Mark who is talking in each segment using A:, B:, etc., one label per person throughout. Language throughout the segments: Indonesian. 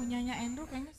A: punyanya Andrew kayaknya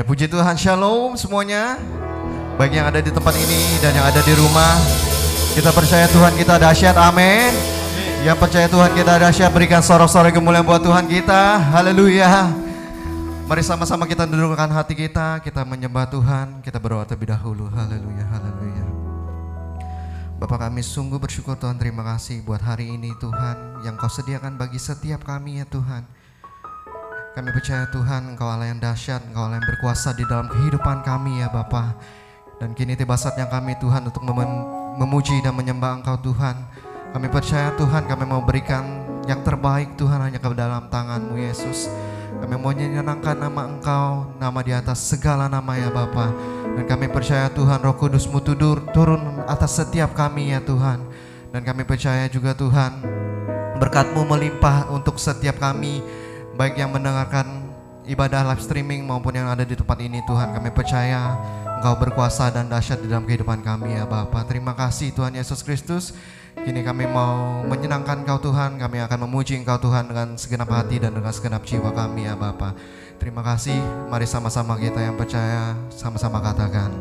B: Ya puji Tuhan Shalom semuanya. Baik yang ada di tempat ini dan yang ada di rumah. Kita percaya Tuhan kita dahsyat amin. Yang percaya Tuhan kita dahsyat berikan sorok-sorok kemuliaan buat Tuhan kita. Haleluya. Mari sama-sama kita dudukkan hati kita Kita menyembah Tuhan Kita berdoa terlebih dahulu. Haleluya Haleluya. Bapak kami sungguh bersyukur Tuhan terima kasih buat hari ini Tuhan Yang kau sediakan bagi setiap kami ya Tuhan kami percaya Tuhan Engkau Allah yang dahsyat, Engkau Allah yang berkuasa di dalam kehidupan kami ya Bapa. Dan kini tiba saatnya kami Tuhan untuk mem- memuji dan menyembah Engkau Tuhan. Kami percaya Tuhan kami mau berikan yang terbaik Tuhan hanya ke dalam tanganmu Yesus. Kami mau menyenangkan nama Engkau, nama di atas segala nama ya Bapa. Dan kami percaya Tuhan Roh Kudusmu tudur, turun atas setiap kami ya Tuhan. Dan kami percaya juga Tuhan berkatmu melimpah untuk setiap kami baik yang mendengarkan ibadah live streaming maupun yang ada di tempat ini Tuhan kami percaya Engkau berkuasa dan dahsyat di dalam kehidupan kami ya Bapa. Terima kasih Tuhan Yesus Kristus. Kini kami mau menyenangkan Kau Tuhan, kami akan memuji Engkau Tuhan dengan segenap hati dan dengan segenap jiwa kami ya Bapa. Terima kasih, mari sama-sama kita yang percaya, sama-sama katakan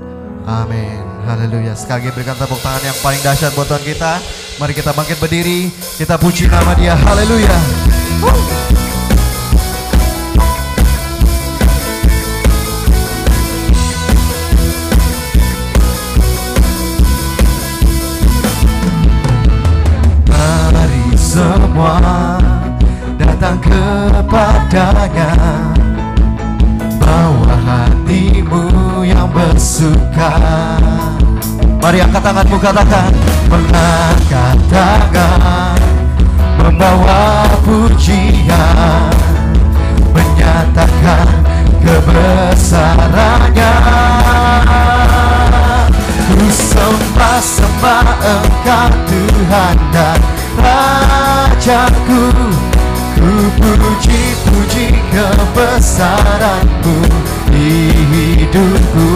B: Amin, haleluya. Sekali lagi berikan tepuk tangan yang paling dahsyat buat Tuhan kita. Mari kita bangkit berdiri, kita puji nama dia, haleluya. Mari angkat tanganmu katakan Mengangkat tangan Membawa pujian? Menyatakan kebesarannya. Ku sembah-sembah engkau Tuhan dan Rajaku. Ku puji-puji kebesaranmu di hidupku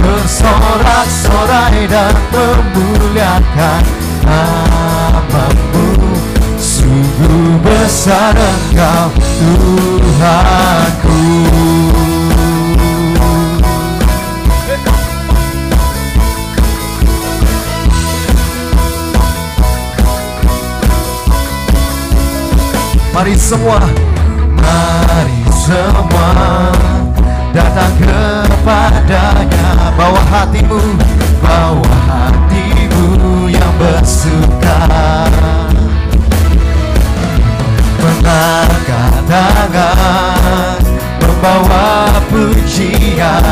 B: Bersorak-sorai dan memuliakan namamu. Sungguh besar engkau Tuhanku. Mari semua Mari semua Datang kepadanya Bawa hatimu Bawa hatimu yang bersuka. Mengangkat tangan Membawa pujian?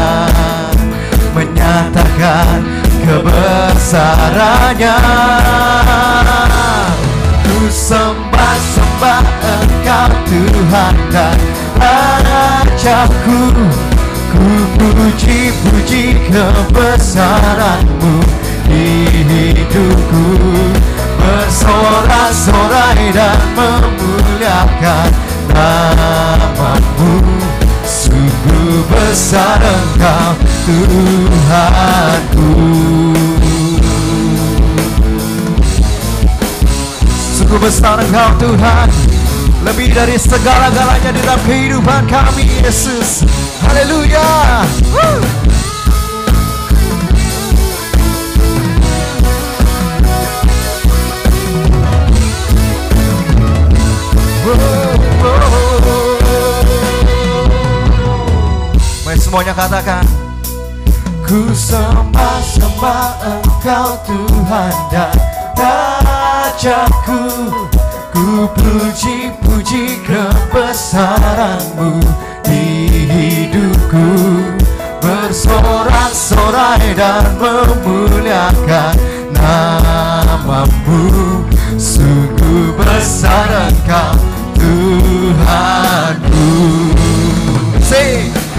B: Menyatakan kebesarannya. Ku sembah-sembah engkau Tuhan dan Rajaku Ku puji-puji kebesaranmu. Di hidupku Bersorak-sorai dan memuliakan namamu. Sungguh besar engkau Tuhanku. Sungguh besar engkau Tuhan Lebih dari segala-galanya di dalam kehidupan kami Yesus. Haleluya! Mari semuanya katakan Ku sembah-sembah engkau Tuhan dan Rajaku Ku puji-puji kebesaranmu di hidupku. Bersorak-sorai dan memuliakan namamu. Sungguh besar engkau Tuhanku.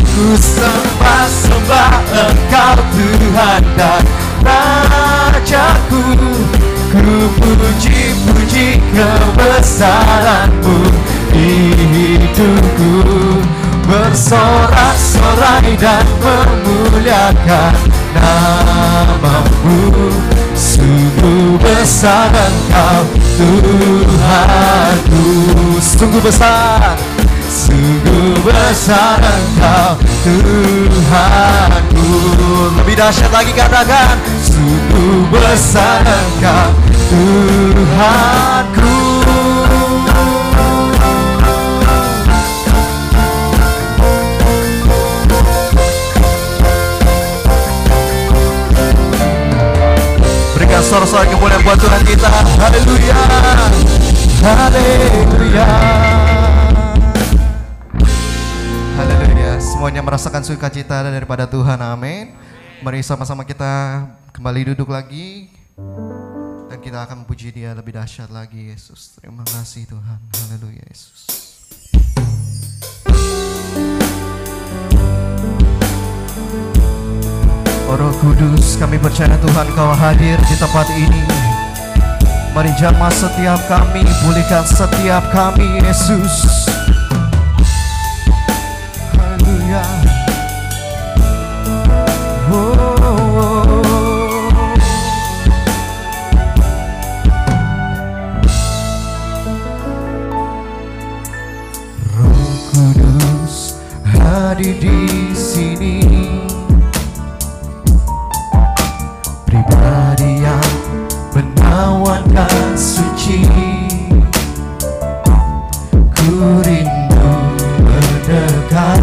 B: Ku sembah-sembah engkau Tuhan dan Rajaku Ku puji-puji kebesaranmu di hidupku Bersorak-sorai dan memuliakan namamu Sungguh besar engkau Tuhanku. Sungguh besar Sungguh besar engkau Tuhanku. Lebih dahsyat lagi katakan Sungguh besar engkau Tuhanku. Berikan suara-suara kemuliaan buat Tuhan kita. Haleluya. Haleluya. Haleluya. Semuanya merasakan sukacita daripada Tuhan. Amin. Mari sama-sama kita kembali duduk lagi Kita akan memuji dia lebih dahsyat lagi Yesus. Terima kasih Tuhan. Haleluya Yesus. Oh Roh Kudus, kami percaya Tuhan Kau hadir di tempat ini. Mari jamah setiap kami, pulihkan setiap kami, Yesus. Hadir di sini. Pribadi yang menawan dan suci. Ku rindu mendekat,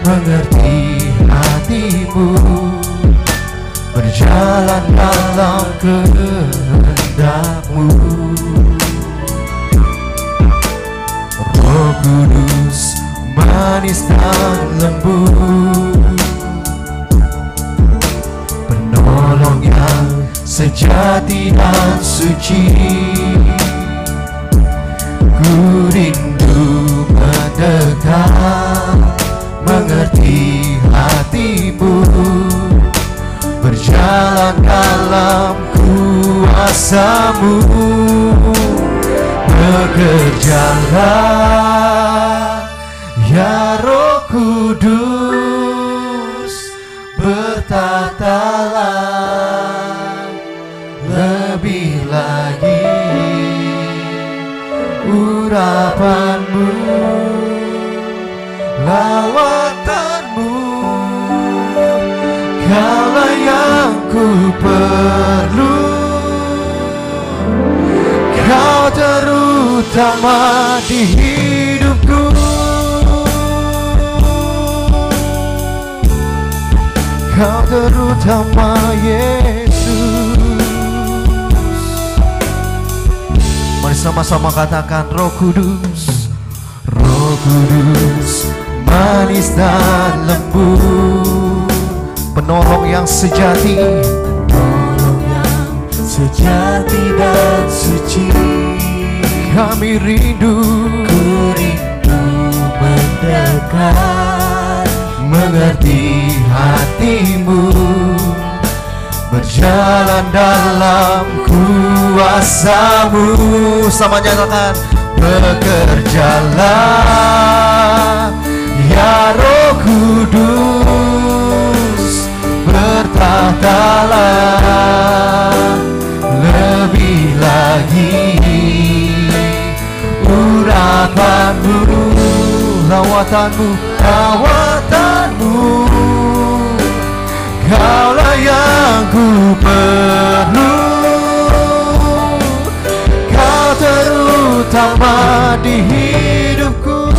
B: mengerti hatimu, berjalan dalam kehendakmu. Manis dan lembut. Penolong yang sejati dan suci. Ku rindu mendekat Mengerti hatimu. Berjalan dalam kuasamu. Bekerjalah Ya Roh Kudus Bertatalah Lebih lagi Urapanmu Lawatanmu Kaulah yang ku perlu. Kau terutama di hidupku Kau terutama Yesus Mari sama-sama katakan Roh Kudus Roh Kudus Manis dan lembut Penolong yang sejati.
C: Tolong yang sejati dan suci.
B: Kami rindu.
C: Ku rindu mendekat
B: mengerti hatimu Berjalan dalam kuasamu. Sama nyatakan Bekerjalah Ya Roh Kudus Bertahtalah Lebih lagi Urapanmu Lawatanmu Lawatanmu ku perlu Kau terutama di hidupku.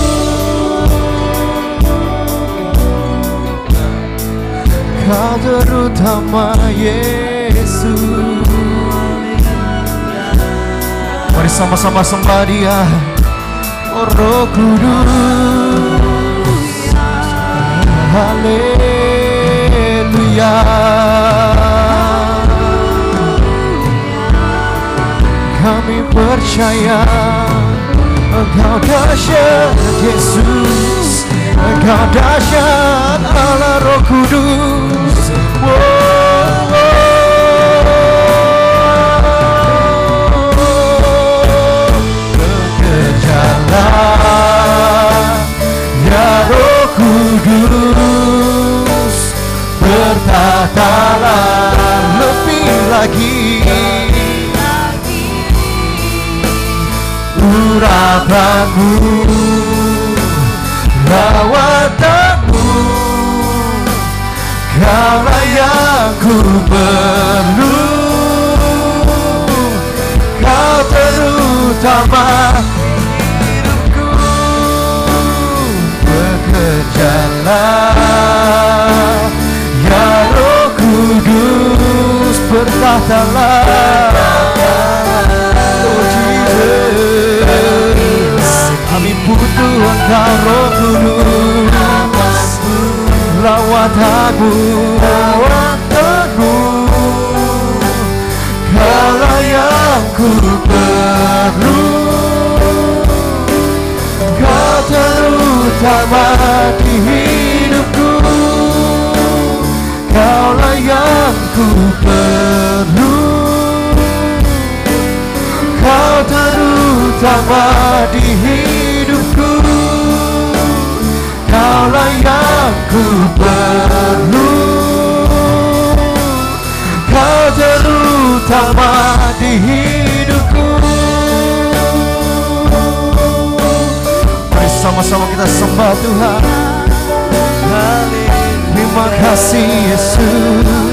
B: Kau terutama Yesus. Mari sama-sama sembah dia. Oh Roh Kudus. Haleluya Kami percaya Engkau dahsyat Yesus. Engkau dahsyat Allah Roh Kudus. Wow. Kudus. Bertatalah lebih lagi Urapanmu Lawatanmu Kaulah yang ku perlu. Kau terutama hidupku Bekerjalah Ya Roh Kudus bertahtalah Oh Jesus butuh engkau Roh Kudus Lawatanmu Lawatanmu Kaulah ku perlu Kau terutama di hidupku Kaulah yang ku perlu Kau terutama di hidupku Kaulah yang ku perlu Kau terutama di hidupku. Mari sama-sama kita sembah Tuhan. Terima kasih Yesus.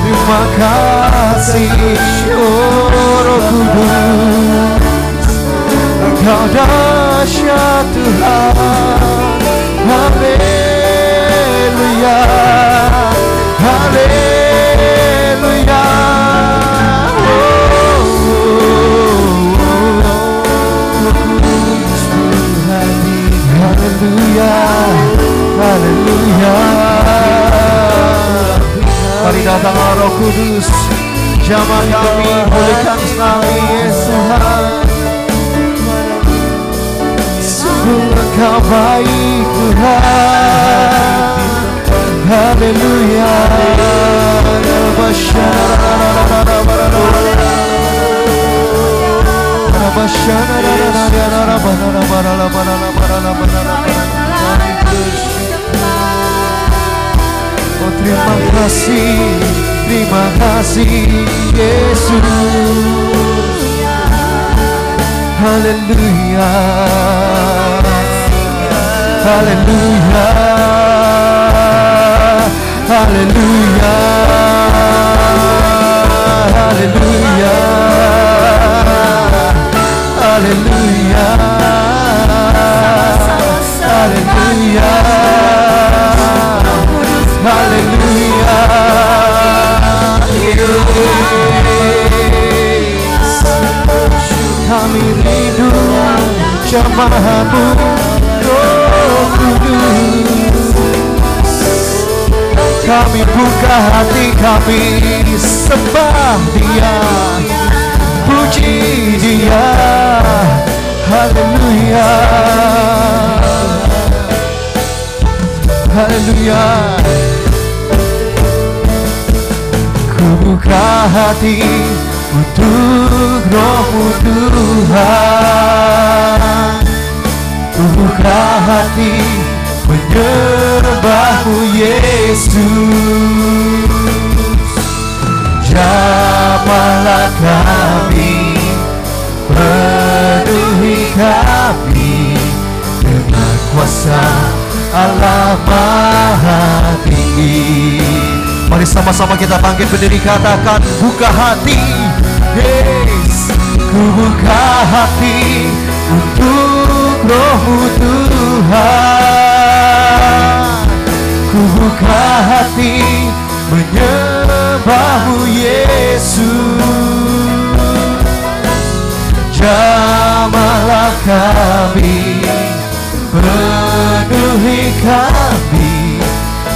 B: Terima kasih oh Roh Kudus. Engkau dahsyat Tuhan Haleluya Haleluya Haleluya Haleluya Mari datang Roh Kudus. Jamah kami pulihkan kami Yesus engkau baik Tuhan. Haleluya Oh terima kasih, terima kasih Yesus Haleluya Haleluya Haleluya Haleluya Haleluya Haleluya Haleluya Yes. Kami rindu jamahamu Roh Kami buka hati kami sembah dia. Puji dia. Haleluya. Haleluya. Ku buka hati untuk rohmu Tuhan hati menyembahmu Yesus. Jamahlah kami Penuhi kami Dengan kuasa Allah Maha Tinggi. Mari sama-sama kita bangkit berdiri katakan buka hati Yes Ku buka hati untuk rohmu Tuhan Ku buka hati menyembahmu Yesus. Jamahlah kami Penuhi kami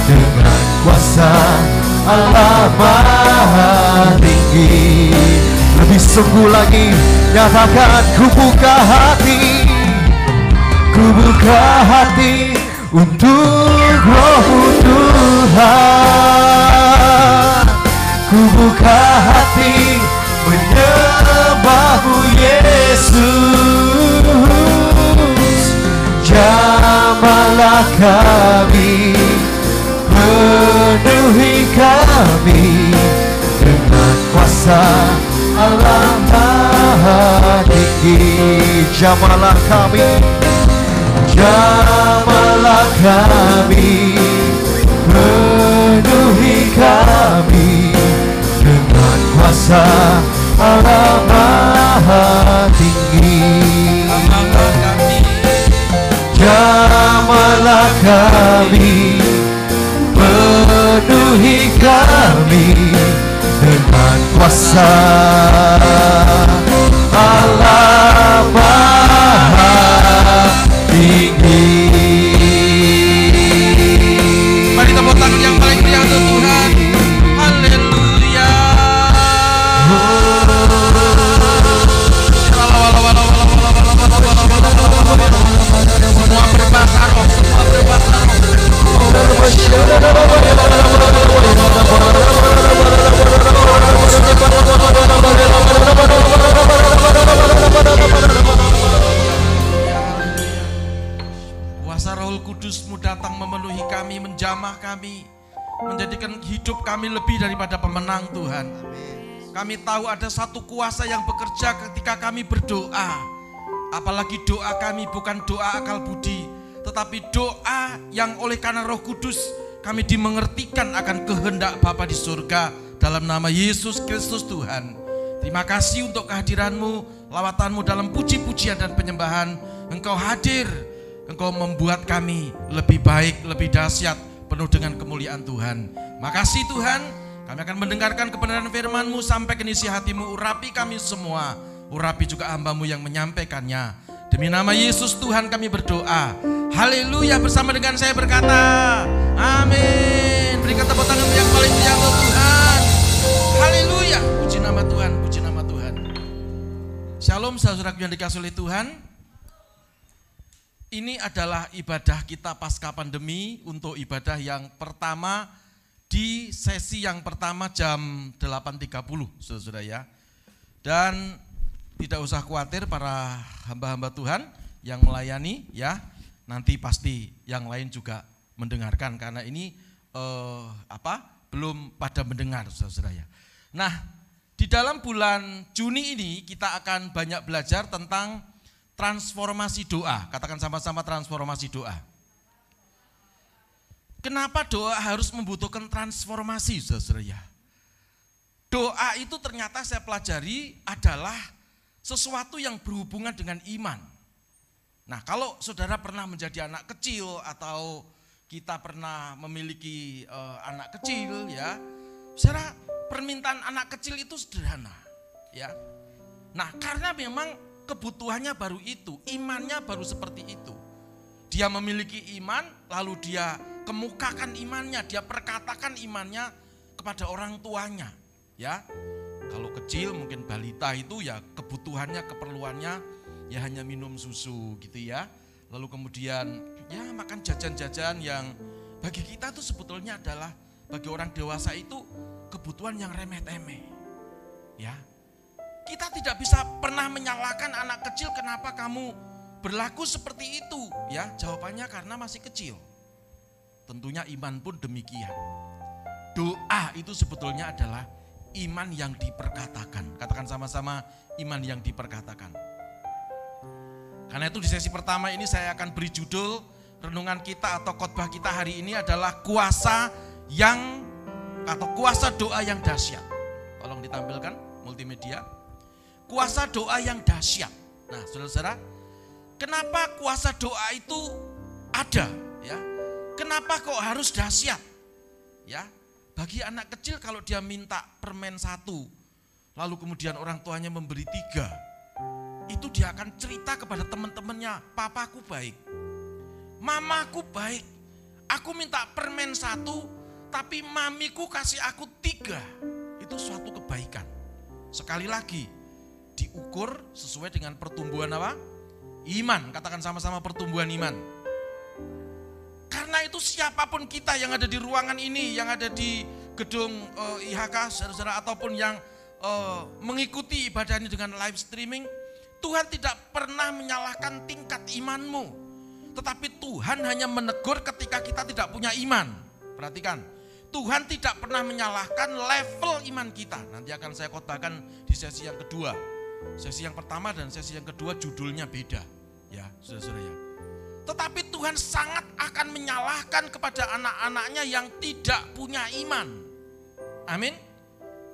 B: Dengan kuasa Allah Maha Tinggi. Lebih sungguh lagi Nyatakan ku buka hati Ku buka hati Untuk rohmu Tuhan. Ku buka hati Menyembahmu Yesus. Jamahlah kami Penuhi kami Dengan kuasa Allah Maha Tinggi. Jamahlah kami Jamahlah kami Penuhi kami. Dengan kuasa Allah Maha Tinggi. Jamahlah kami Penuhi kami. Dengan kuasa Allah Maha
D: Kami tahu ada satu kuasa yang bekerja ketika kami berdoa. Apalagi doa kami bukan doa akal budi, tetapi doa yang oleh karena Roh Kudus kami dimengertikan akan kehendak Bapa di surga dalam nama Yesus Kristus Tuhan. Terima kasih untuk kehadiranmu, lawatanmu dalam puji-pujian dan penyembahan. Engkau hadir, engkau membuat kami lebih baik, lebih dahsyat, penuh dengan kemuliaan Tuhan. Makasih Tuhan, kami akan mendengarkan kebenaran firman-Mu sampai ke isi hatimu, urapi kami semua. Urapi juga hambamu yang menyampaikannya. Demi nama Yesus Tuhan kami berdoa. Haleluya bersama dengan saya berkata. Amin. Berikan tepuk tangan yang paling meriah Tuhan. Haleluya. Puji nama Tuhan, puji nama Tuhan. Shalom saudaraku yang dikasih oleh Tuhan. Ini adalah ibadah kita pasca pandemi untuk ibadah yang pertama di sesi yang pertama jam 8.30 saudara ya. Dan tidak usah khawatir para hamba-hamba Tuhan yang melayani ya. Nanti pasti yang lain juga mendengarkan karena ini eh, apa? belum pada mendengar saudara ya. Nah, di dalam bulan Juni ini kita akan banyak belajar tentang transformasi doa. Katakan sama-sama transformasi doa. Kenapa doa harus membutuhkan transformasi, saudara ya? Doa itu ternyata saya pelajari adalah sesuatu yang berhubungan dengan iman. Nah, kalau saudara pernah menjadi anak kecil atau kita pernah memiliki uh, anak kecil, ya, saudara permintaan anak kecil itu sederhana, ya. Nah, karena memang kebutuhannya baru itu, imannya baru seperti itu. Dia memiliki iman, lalu dia kemukakan imannya, dia perkatakan imannya kepada orang tuanya, ya. Kalau kecil mungkin balita itu ya kebutuhannya, keperluannya ya hanya minum susu gitu ya. Lalu kemudian ya makan jajan-jajan yang bagi kita itu sebetulnya adalah bagi orang dewasa itu kebutuhan yang remeh-temeh. Ya, kita tidak bisa pernah menyalahkan anak kecil kenapa kamu berlaku seperti itu. Ya, jawabannya karena masih kecil. Tentunya iman pun demikian. Doa itu sebetulnya adalah iman yang diperkatakan. Katakan sama-sama iman yang diperkatakan. Karena itu di sesi pertama ini saya akan beri judul renungan kita atau khotbah kita hari ini adalah kuasa yang atau kuasa doa yang dahsyat. Tolong ditampilkan multimedia kuasa doa yang dahsyat. Nah, saudara-saudara, kenapa kuasa doa itu ada? Ya, kenapa kok harus dahsyat? Ya, bagi anak kecil kalau dia minta permen satu, lalu kemudian orang tuanya memberi tiga, itu dia akan cerita kepada teman-temannya, papaku baik, mamaku baik, aku minta permen satu, tapi mamiku kasih aku tiga, itu suatu kebaikan. Sekali lagi, diukur sesuai dengan pertumbuhan apa? Iman, katakan sama-sama pertumbuhan iman. Karena itu siapa pun kita yang ada di ruangan ini, yang ada di gedung uh, IHK, saudara-saudara, ataupun yang uh, mengikuti ibadah ini dengan live streaming, Tuhan tidak pernah menyalahkan tingkat imanmu. Tetapi Tuhan hanya menegur ketika kita tidak punya iman. Perhatikan, Tuhan tidak pernah menyalahkan level iman kita. Nanti akan saya khotbahkan di sesi yang kedua. Sesi yang pertama dan sesi yang kedua judulnya beda. Ya, saudara-saudara ya. Tetapi Tuhan sangat akan menyalahkan kepada anak-anaknya yang tidak punya iman. Amin.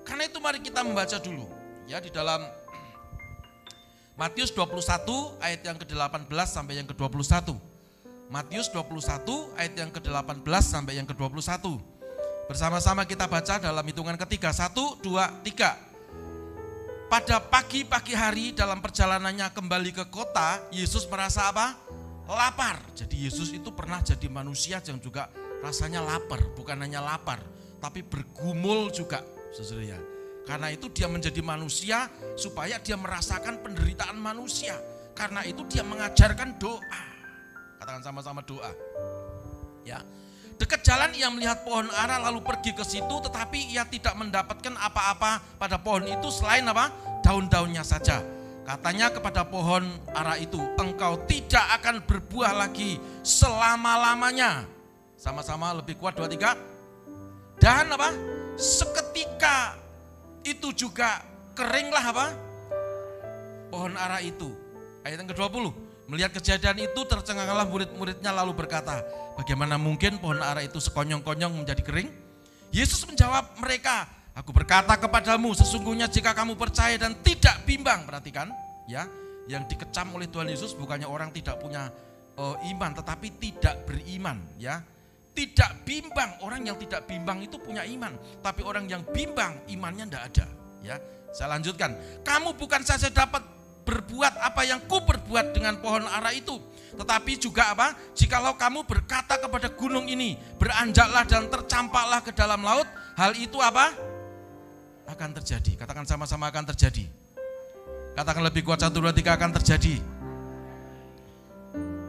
D: Karena itu mari kita membaca dulu. Ya, di dalam Matius 21 ayat yang ke-18 sampai yang ke-21. Matius 21 ayat yang ke-18 sampai yang ke-21. Bersama-sama kita baca dalam hitungan ketiga. Satu, dua, tiga. Pada pagi-pagi hari dalam perjalanannya kembali ke kota, Yesus merasa apa? Lapar. Jadi Yesus itu pernah jadi manusia yang juga rasanya lapar, bukan hanya lapar, tapi bergumul juga, saudara ya. Karena itu dia menjadi manusia supaya dia merasakan penderitaan manusia. Karena itu dia mengajarkan doa. Katakan sama-sama doa. Ya. Dekat jalan ia melihat pohon ara lalu pergi ke situ tetapi ia tidak mendapatkan apa-apa pada pohon itu selain apa? Daun-daunnya saja. Katanya kepada pohon ara itu, engkau tidak akan berbuah lagi selama-lamanya. Sama-sama lebih kuat dua tiga. Dan apa? Seketika itu juga keringlah apa? Pohon ara itu. Ayat yang ke-20. Melihat kejadian itu tercenganglah murid-muridnya lalu berkata, bagaimana mungkin pohon ara itu sekonyong-konyong menjadi kering? Yesus menjawab mereka, Aku berkata kepadamu, sesungguhnya jika kamu percaya dan tidak bimbang, perhatikan, ya, yang dikecam oleh Tuhan Yesus bukannya orang tidak punya uh, iman, tetapi tidak beriman, ya. Tidak bimbang, orang yang tidak bimbang itu punya iman, tapi orang yang bimbang imannya tidak ada, ya. Saya lanjutkan, kamu bukan saja dapat berbuat apa yang ku berbuat dengan pohon ara itu, tetapi juga apa? Jikalau kamu berkata kepada gunung ini, beranjaklah dan tercampaklah ke dalam laut, hal itu apa? Akan terjadi. Katakan sama-sama akan terjadi. Katakan lebih kuat satu dua tiga akan terjadi.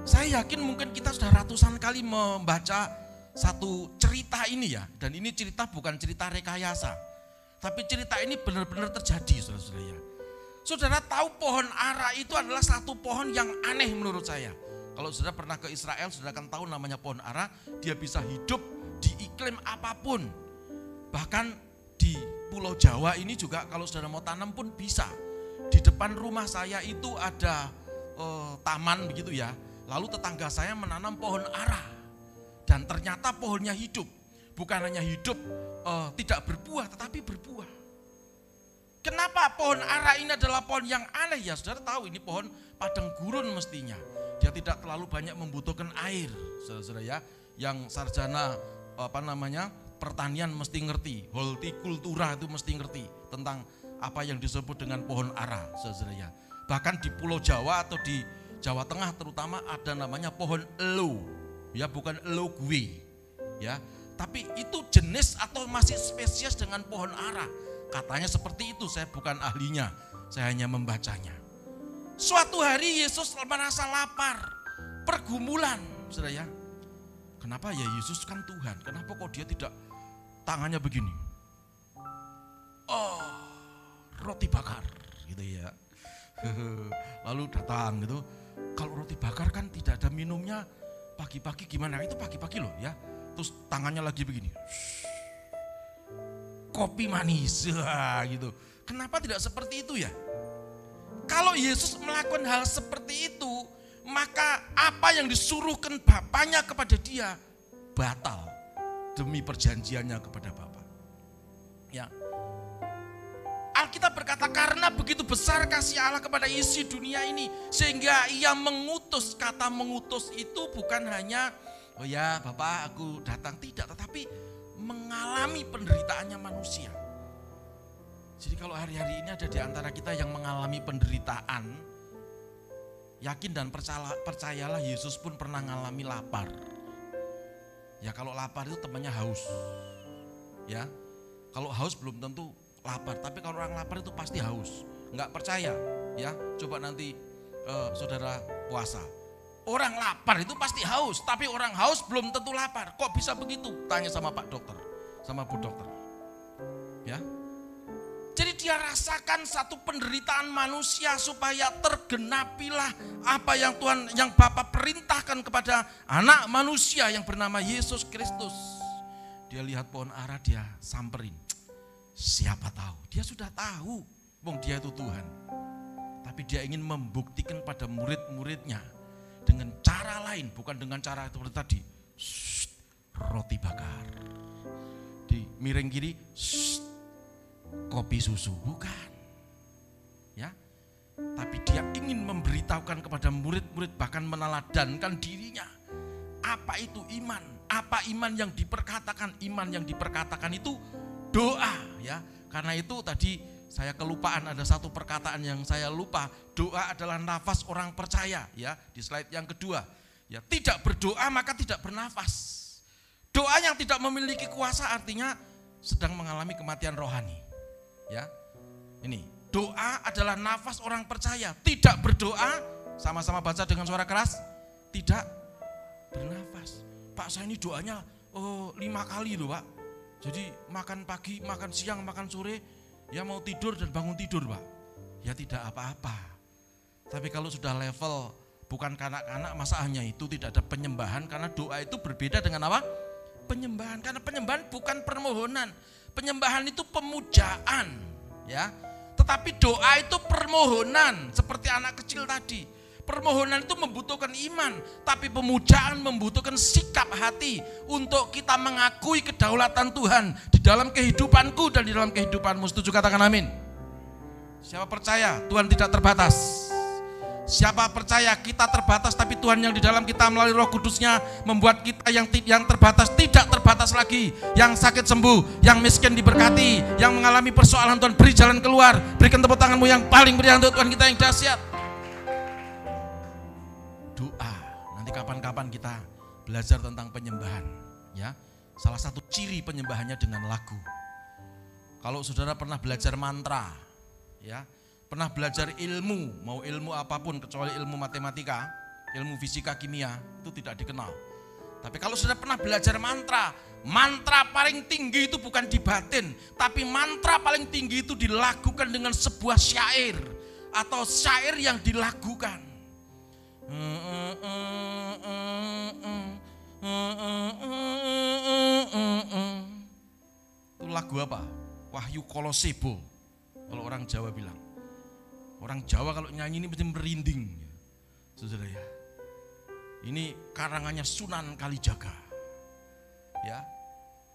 D: Saya yakin mungkin kita sudah ratusan kali membaca satu cerita ini ya. Dan ini cerita bukan cerita rekayasa. Tapi cerita ini benar-benar terjadi saudara-saudara ya. Saudara tahu pohon ara itu adalah satu pohon yang aneh menurut saya. Kalau saudara pernah ke Israel, saudara akan tahu namanya pohon ara. Dia bisa hidup di iklim apa pun. Bahkan di Pulau Jawa ini juga kalau saudara mau tanam pun bisa. Di depan rumah saya itu ada eh, taman begitu ya. Lalu tetangga saya menanam pohon ara. Dan ternyata pohonnya hidup. Bukan hanya hidup eh, tidak berbuah tetapi berbuah. Kenapa pohon ara ini adalah pohon yang aneh ya? Saudara tahu ini pohon padang gurun mestinya. Dia tidak terlalu banyak membutuhkan air, saudara-saudara ya. Yang sarjana apa namanya pertanian mesti ngerti, hortikultura itu mesti ngerti tentang apa yang disebut dengan pohon ara, saudara. Bahkan di Pulau Jawa atau di Jawa Tengah terutama ada namanya pohon elo, ya bukan elo gue, ya. Tapi itu jenis atau masih spesies dengan pohon ara. Katanya seperti itu, saya bukan ahlinya, saya hanya membacanya. Suatu hari Yesus merasa lapar, pergumulan, saudara ya. Kenapa ya Yesus kan Tuhan, kenapa kok dia tidak tangannya begini? Oh, roti bakar, gitu ya. Lalu datang gitu, kalau roti bakar kan tidak ada minumnya, pagi-pagi gimana? Itu pagi-pagi loh ya. Terus tangannya lagi begini kopi manis gitu. Kenapa tidak seperti itu ya? Kalau Yesus melakukan hal seperti itu, maka apa yang disuruhkan Bapaknya kepada dia batal demi perjanjiannya kepada Bapa. Ya. Alkitab berkata karena begitu besar kasih Allah kepada isi dunia ini sehingga ia mengutus kata mengutus itu bukan hanya oh ya Bapak aku datang tidak tetapi mengalami penderitaannya manusia. Jadi kalau hari-hari ini ada di antara kita yang mengalami penderitaan, yakin dan percaya, percayalah Yesus pun pernah mengalami lapar. Ya kalau lapar itu temannya haus. Ya, kalau haus belum tentu lapar, tapi kalau orang lapar itu pasti haus. Enggak percaya, ya coba nanti uh, saudara puasa. Orang lapar itu pasti haus, tapi orang haus belum tentu lapar. Kok bisa begitu? Tanya sama Pak Dokter, sama Bu Dokter. Ya. Dia rasakan satu penderitaan manusia supaya tergenapilah apa yang Tuhan yang Bapa perintahkan kepada anak manusia yang bernama Yesus Kristus. Dia lihat pohon ara dia samperin. Siapa tahu? Dia sudah tahu, wong dia itu Tuhan. Tapi dia ingin membuktikan pada murid-muridnya dengan cara lain, bukan dengan cara seperti tadi. Shh, roti bakar. Di miring kiri, shh, kopi susu, bukan. Ya, tapi dia ingin memberitahukan kepada murid-murid bahkan meneladankan dirinya. Apa itu iman? Apa iman yang diperkatakan? Iman yang diperkatakan itu doa, ya. Karena itu tadi saya kelupaan ada satu perkataan yang saya lupa. Doa adalah nafas orang percaya ya. Di slide yang kedua. Ya, tidak berdoa maka tidak bernafas. Doa yang tidak memiliki kuasa artinya sedang mengalami kematian rohani. Ya. Ini, doa adalah nafas orang percaya. Tidak berdoa sama-sama baca dengan suara keras, tidak bernafas. Pak saya ini doanya oh, lima kali loh Pak. Jadi makan pagi, makan siang, makan sore, Ya mau tidur dan bangun tidur Pak. Ya tidak apa-apa. Tapi kalau sudah level bukan kanak-kanak masa itu tidak ada penyembahan karena doa itu berbeda dengan apa? Penyembahan karena penyembahan bukan permohonan. Penyembahan itu pemujaan, ya. Tetapi doa itu permohonan seperti anak kecil tadi. Permohonan itu membutuhkan iman, tapi pemujaan membutuhkan sikap hati untuk kita mengakui kedaulatan Tuhan di dalam kehidupanku dan di dalam kehidupanmu. Setuju katakan amin. Siapa percaya Tuhan tidak terbatas? Siapa percaya kita terbatas tapi Tuhan yang di dalam kita melalui Roh Kudusnya membuat kita yang yang terbatas tidak terbatas lagi. Yang sakit sembuh, yang miskin diberkati, yang mengalami persoalan Tuhan beri jalan keluar. Berikan tepuk tanganmu yang paling meriah untuk Tuhan kita yang dahsyat. Doa. Nanti kapan-kapan kita belajar tentang penyembahan, ya. Salah satu ciri penyembahannya dengan lagu. Kalau saudara pernah belajar mantra, ya, pernah belajar ilmu, mau ilmu apa pun kecuali ilmu matematika, ilmu fisika, kimia, itu tidak dikenal. Tapi kalau sudah pernah belajar mantra, mantra paling tinggi itu bukan di batin, tapi mantra paling tinggi itu dilakukan dengan sebuah syair atau syair yang dilakukan. Itu lagu apa? Wahyu Kolosebo. Kalau orang Jawa bilang. Orang Jawa kalau nyanyi ini mesti merinding. Saudara ya. Ini karangannya Sunan Kalijaga. Ya.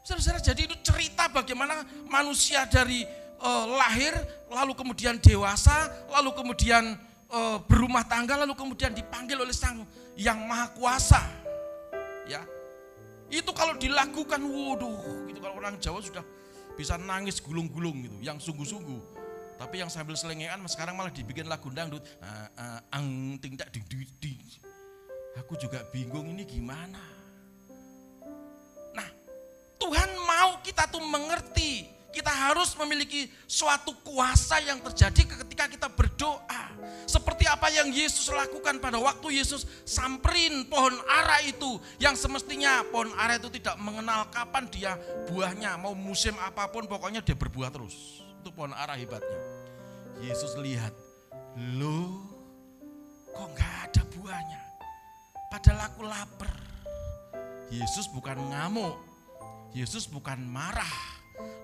D: Saudara-saudara, jadi itu cerita bagaimana manusia dari uh, lahir, lalu kemudian dewasa, lalu kemudian uh, berumah tangga, lalu kemudian dipanggil oleh Sang Yang Maha Kuasa. Ya. Itu kalau dilakukan, waduh, gitu kalau orang Jawa sudah bisa nangis gulung-gulung gitu, yang sungguh-sungguh. Tapi yang sambil selengean sekarang malah dibikin lagu dangdut. Uh, uh, ang ting tak ding ding. Aku juga bingung ini gimana. Nah, Tuhan mau kita tuh mengerti. Kita harus memiliki suatu kuasa yang terjadi ketika kita berdoa. Seperti apa yang Yesus lakukan pada waktu Yesus samperin pohon ara itu. Yang semestinya pohon ara itu tidak mengenal kapan dia buahnya. Mau musim apa pun pokoknya dia berbuah terus. Itu pohon ara hebatnya. Yesus lihat, loh kok nggak ada buahnya? Padahal aku lapar. Yesus bukan ngamuk, Yesus bukan marah.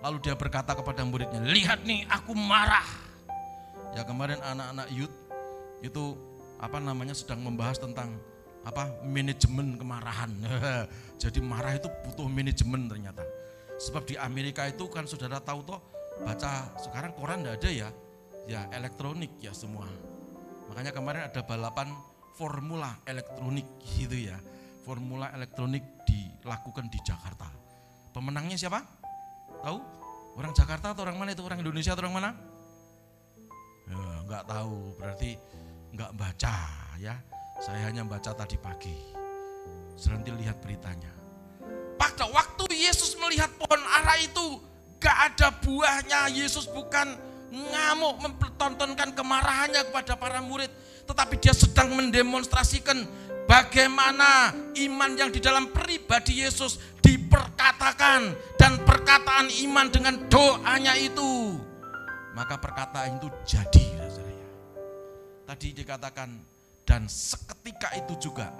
D: Lalu dia berkata kepada muridnya, lihat nih aku marah. Ya kemarin anak-anak youth itu apa namanya sedang membahas tentang apa manajemen kemarahan. Jadi marah itu butuh manajemen ternyata. Sebab di Amerika itu kan saudara tahu toh baca sekarang koran tidak ada ya, ya elektronik ya semua. Makanya kemarin ada balapan formula elektronik gitu ya. Formula elektronik dilakukan di Jakarta. Pemenangnya siapa? Tahu? Orang Jakarta atau orang mana itu? Orang Indonesia atau orang mana? Ya, enggak tahu, berarti enggak baca ya. Saya hanya baca tadi pagi. Seranti lihat beritanya. Pada waktu Yesus melihat pohon ara itu gak ada buahnya, Yesus bukan ngamuk mempertontonkan kemarahannya kepada para murid, tetapi dia sedang mendemonstrasikan bagaimana iman yang di dalam pribadi Yesus diperkatakan dan perkataan iman dengan doanya itu. Maka perkataan itu jadi. Tadi dikatakan dan seketika itu juga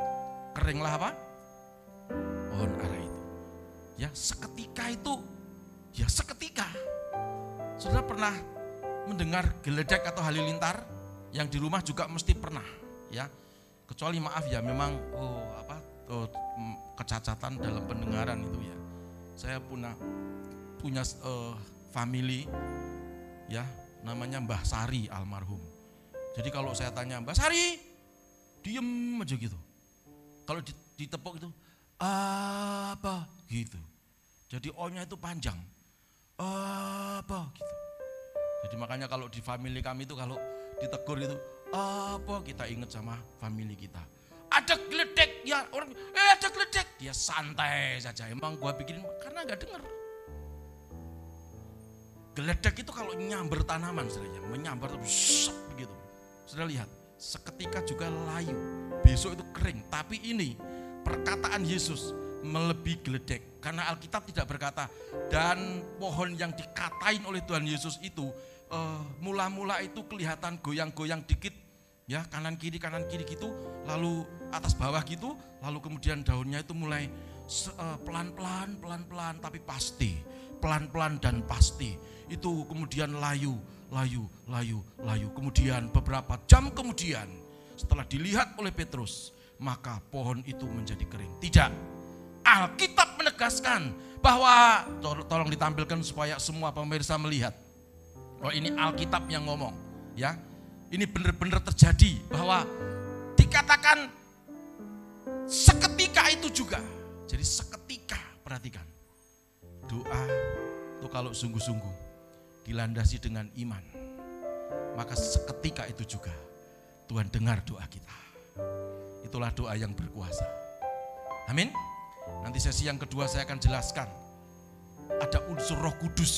D: keringlah apa? Pohon ara itu. Ya, seketika itu ya seketika. Saudara pernah mendengar geledek atau halilintar yang di rumah juga mesti pernah, ya. Kecuali maaf ya, memang oh apa oh, kecacatan dalam pendengaran itu ya. Saya punya punya uh, family ya, namanya Mbah Sari almarhum. Jadi kalau saya tanya Mbah Sari, diem aja gitu. Kalau ditepuk itu apa gitu. Jadi O-nya itu panjang. Apa gitu. Jadi makanya kalau di family kami itu kalau ditegur itu apa kita ingat sama family kita. Ada geledek ya orang eh ada geledek dia santai saja. Emang gua bikin karena nggak denger. Geledek itu kalau nyamber tanaman sebenarnya menyambar terus begitu. Sudah lihat, seketika juga layu. Besok itu kering, tapi ini perkataan Yesus melebihi geledek. Karena Alkitab tidak berkata dan pohon yang dikatain oleh Tuhan Yesus itu mula mula-mula itu kelihatan goyang-goyang dikit ya kanan kiri kanan kiri gitu, lalu atas bawah gitu, lalu kemudian daunnya itu mulai eh, pelan-pelan, pelan-pelan, tapi pasti, pelan-pelan dan pasti. Itu kemudian layu, layu, layu, layu. Kemudian beberapa jam kemudian, setelah dilihat oleh Petrus, maka pohon itu menjadi kering. Tidak, Alkitab menegaskan bahwa tol- tolong ditampilkan supaya semua pemirsa melihat. Oh ini Alkitab yang ngomong, ya. Ini benar-benar terjadi bahwa dikatakan seketika itu juga. Jadi seketika, perhatikan. Doa itu kalau sungguh-sungguh dilandasi dengan iman, maka seketika itu juga Tuhan dengar doa kita. Itulah doa yang berkuasa. Amin. Nanti sesi yang kedua saya akan jelaskan. Ada unsur Roh Kudus.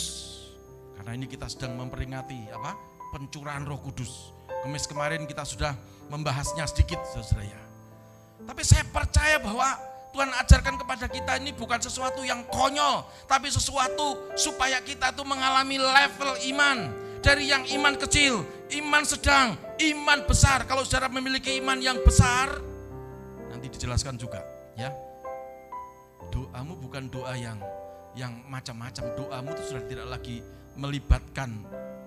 D: Karena ini kita sedang memperingati apa? Pencurahan Roh Kudus. Kemis kemarin kita sudah membahasnya sedikit, Saudara ya. Tapi saya percaya bahwa Tuhan ajarkan kepada kita ini bukan sesuatu yang konyol, tapi sesuatu supaya kita itu mengalami level iman. Dari yang iman kecil, iman sedang, iman besar. Kalau saudara memiliki iman yang besar, nanti dijelaskan juga, ya. Doamu bukan doa yang yang macam-macam. Doamu itu sudah tidak lagi melibatkan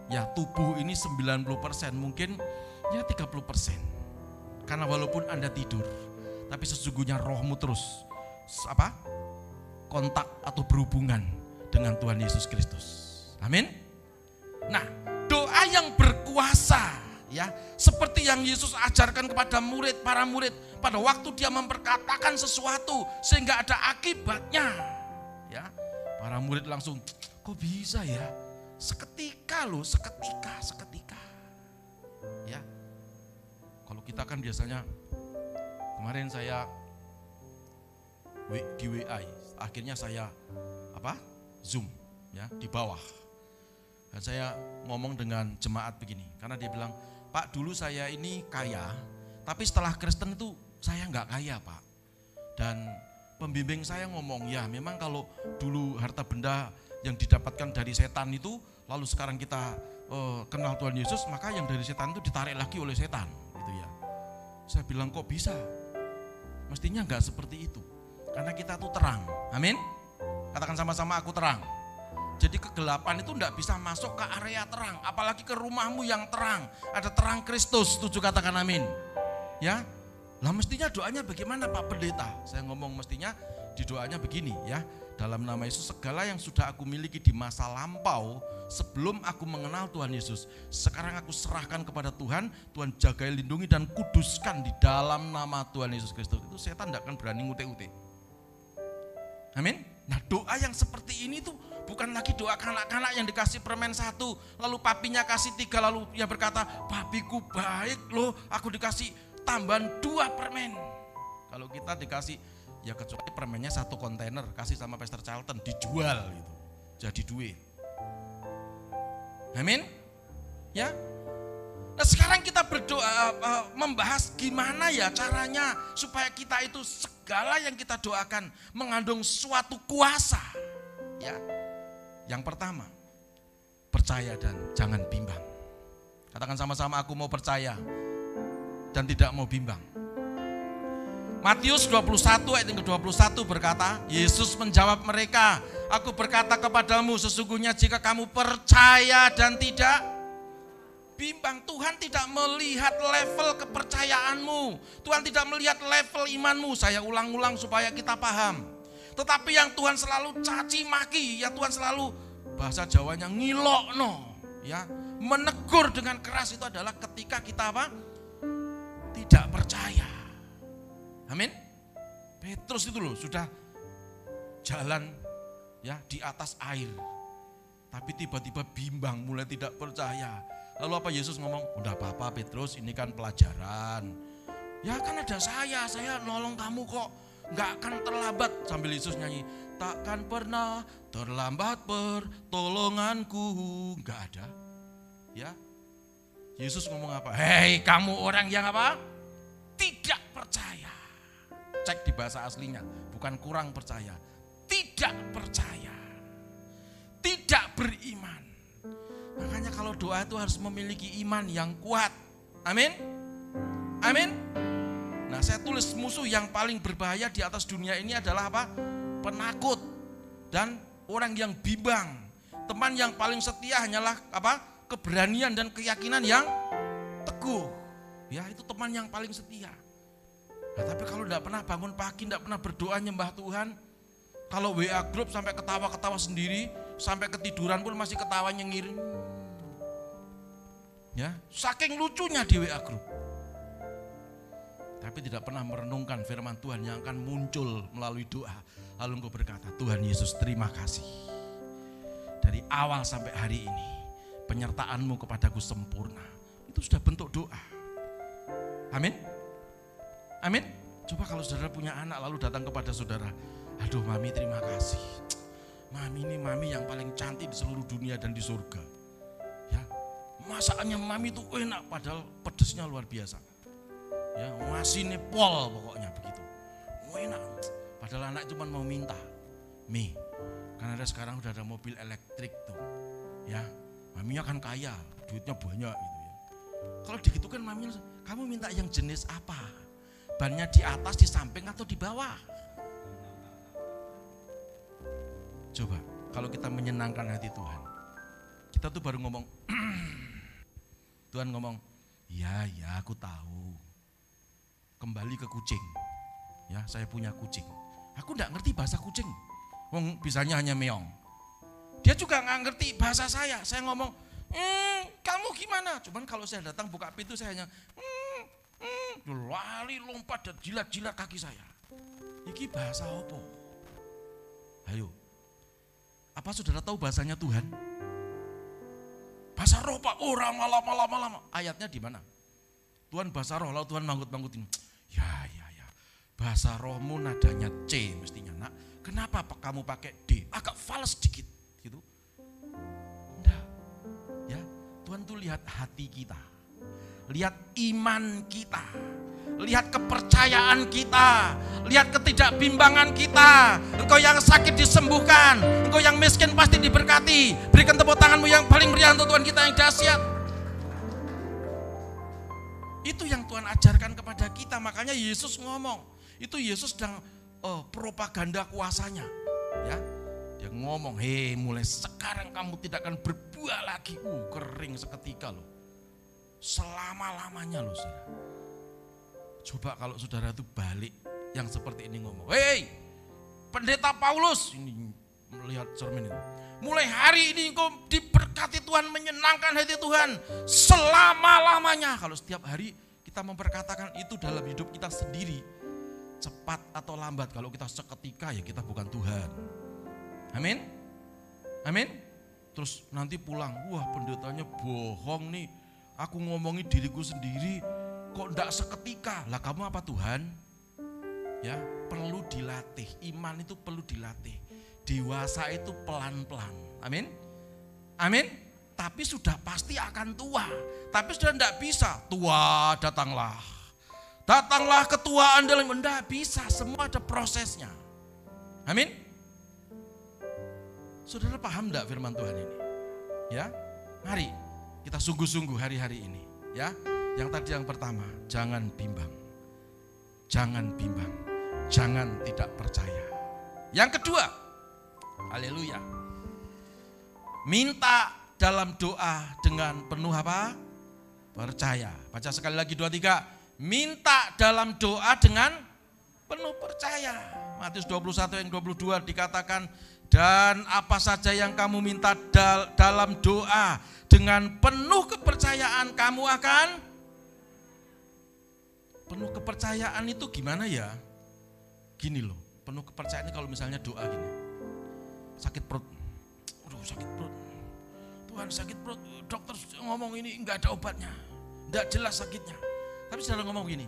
D: ya tubuh ini 90%, mungkin ya 30%. Karena walaupun Anda tidur, tapi sesungguhnya rohmu terus apa? kontak atau berhubungan dengan Tuhan Yesus Kristus. Amin. Nah, doa yang berkuasa ya, seperti yang Yesus ajarkan kepada murid para murid pada waktu dia memperkatakan sesuatu sehingga ada akibatnya. Ya. Para murid langsung, kok bisa ya? Seketika loh, seketika, seketika. Ya. Kalau kita kan biasanya kemarin saya di WA, akhirnya saya apa? Zoom ya di bawah. Dan saya ngomong dengan jemaat begini, karena dia bilang, Pak dulu saya ini kaya, tapi setelah Kristen itu saya nggak kaya Pak. Dan pembimbing saya ngomong, ya memang kalau dulu harta benda yang didapatkan dari setan itu, lalu sekarang kita eh, kenal Tuhan Yesus, maka yang dari setan itu ditarik lagi oleh setan, gitu ya. Saya bilang kok bisa? Mestinya nggak seperti itu. Karena kita tuh terang. Amin. Katakan sama-sama aku terang. Jadi kegelapan itu tidak bisa masuk ke area terang, apalagi ke rumahmu yang terang. Ada terang Kristus, setuju katakan amin. Ya. Lah mestinya doanya bagaimana Pak Pendeta? Saya ngomong mestinya di doanya begini ya. Dalam nama Yesus segala yang sudah aku miliki di masa lampau sebelum aku mengenal Tuhan Yesus. Sekarang aku serahkan kepada Tuhan, Tuhan jagai lindungi dan kuduskan di dalam nama Tuhan Yesus Kristus. Itu setan tidak akan berani ngute-ute. Amin. Nah doa yang seperti ini tuh bukan lagi doa kanak-kanak yang dikasih permen satu, lalu papinya kasih tiga, lalu dia berkata, papiku baik loh, aku dikasih tambahan dua permen. Kalau kita dikasih, ya kecuali permennya satu kontainer, kasih sama Pastor Charlton, dijual gitu, jadi duit. Amin. Ya. Nah sekarang kita berdoa eh, membahas gimana ya caranya supaya kita itu segala yang kita doakan mengandung suatu kuasa. Ya. Yang pertama, percaya dan jangan bimbang. Katakan sama-sama aku mau percaya dan tidak mau bimbang. Matius 21 ayat yang ke-21 berkata, Yesus menjawab mereka, aku berkata kepadamu sesungguhnya jika kamu percaya dan tidak bimbang. Tuhan tidak melihat level kepercayaanmu. Tuhan tidak melihat level imanmu. Saya ulang-ulang supaya kita paham. Tetapi yang Tuhan selalu caci maki, ya Tuhan selalu bahasa Jawanya ngilokno, ya menegur dengan keras itu adalah ketika kita apa? Tidak percaya. Amin. Petrus itu loh sudah jalan ya di atas air. Tapi tiba-tiba bimbang, mulai tidak percaya. Lalu apa Yesus ngomong, udah apa-apa Petrus ini kan pelajaran. Ya kan ada saya, saya nolong kamu kok. Nggak akan terlambat sambil Yesus nyanyi. Takkan pernah terlambat pertolonganku. Nggak ada. Ya. Yesus ngomong apa? Hei kamu orang yang apa? Tidak percaya. Cek di bahasa aslinya, bukan kurang percaya. Tidak percaya. Tidak beriman. Makanya kalau doa itu harus memiliki iman yang kuat. Amin. Amin. Nah, saya tulis musuh yang paling berbahaya di atas dunia ini adalah apa? Penakut dan orang yang bimbang. Teman yang paling setia hanyalah apa? Keberanian dan keyakinan yang teguh. Ya, itu teman yang paling setia. Nah, tapi kalau tidak pernah bangun pagi, tidak pernah berdoa nyembah Tuhan, kalau WA grup sampai ketawa-ketawa sendiri, sampai ketiduran pun masih ketawa nyengir. Ya, saking lucunya di WA grup. Tapi tidak pernah merenungkan firman Tuhan yang akan muncul melalui doa. Lalu engkau berkata, Tuhan Yesus terima kasih. Dari awal sampai hari ini, penyertaanmu kepadaku sempurna. Itu sudah bentuk doa. Amin. Amin. Coba kalau saudara punya anak lalu datang kepada saudara, aduh mami terima kasih. Mami ini mami yang paling cantik di seluruh dunia dan di surga. Ya, masakannya mami itu enak padahal pedesnya luar biasa. Ya, masih pol pokoknya begitu. Enak. Padahal anak cuma mau minta. Mi, karena ada sekarang udah ada mobil elektrik tuh. Ya, maminya kan kaya, duitnya banyak gitu ya. Kalau begitu kan mami, kamu minta yang jenis apa? bannya di atas, di samping atau di bawah. Coba, kalau kita menyenangkan hati Tuhan, kita tuh baru ngomong, Tuhan ngomong, ya ya aku tahu. Kembali ke kucing, ya saya punya kucing. Aku enggak ngerti bahasa kucing, wong bisanya hanya meong. Dia juga nggak ngerti bahasa saya. Saya ngomong, hmm, kamu gimana? Cuman kalau saya datang buka pintu saya hanya, hmm, hmm, lari lompat dan jilat-jilat kaki saya. Iki bahasa apa? Ayo, apa saudara tahu bahasanya Tuhan? Bahasa roh pak, orang malam malam malam. Ayatnya di mana? Tuhan bahasa roh, lalu Tuhan manggut-manggutin. Ya, ya. Bahasa rohmu nadanya C mestinya nak. Kenapa kamu pakai D? Agak fals sedikit gitu. Enggak. Ya, Tuhan tuh lihat hati kita. Lihat iman kita. Lihat kepercayaan kita, lihat ketidakbimbangan kita. Engkau yang sakit disembuhkan, engkau yang miskin pasti diberkati. Berikan tepuk tanganmu yang paling meriah untuk Tuhan kita yang dahsyat. Itu yang Tuhan ajarkan kepada kita, makanya Yesus ngomong. Itu Yesus sedang oh, propaganda kuasanya. Ya, dia ngomong, hei mulai sekarang kamu tidak akan berbuah lagi. Uh, kering seketika loh. Selama-lamanya loh saudara. Coba kalau saudara itu balik yang seperti ini ngomong. Hei, pendeta Paulus, ini melihat cermin itu. Mulai hari ini engkau diberkati Tuhan, menyenangkan hati Tuhan selama-lamanya. Kalau setiap hari kita memperkatakan itu dalam hidup kita sendiri, cepat atau lambat, kalau kita seketika ya kita bukan Tuhan. Amin. Amin. Terus nanti pulang, wah pendetanya bohong nih. Aku ngomongin diriku sendiri, kok ndak seketika? Lah kamu apa Tuhan? Ya, perlu dilatih. Iman itu perlu dilatih. Dewasa itu pelan-pelan. Amin. Amin. Tapi sudah pasti akan tua. Tapi sudah ndak bisa. Tua datanglah. Datanglah ketuaan dalam enggak bisa. Semua ada prosesnya. Amin. Saudara paham enggak firman Tuhan ini? Ya, mari kita sungguh-sungguh hari-hari ini. Ya, yang tadi yang pertama, jangan bimbang. Jangan bimbang. Jangan tidak percaya. Yang kedua, haleluya. Minta dalam doa dengan penuh apa? Percaya. Baca sekali lagi dua tiga. Minta dalam doa dengan penuh percaya. Matius 21 yang 22 dikatakan dan apa saja yang kamu minta dal dalam doa dengan penuh kepercayaan kamu akan penuh kepercayaan itu gimana ya? Gini loh, penuh kepercayaan kalau misalnya doa gini. Sakit perut. Aduh, sakit perut. Tuhan sakit perut, dokter ngomong ini enggak ada obatnya. Enggak jelas sakitnya. Tapi saudara ngomong gini,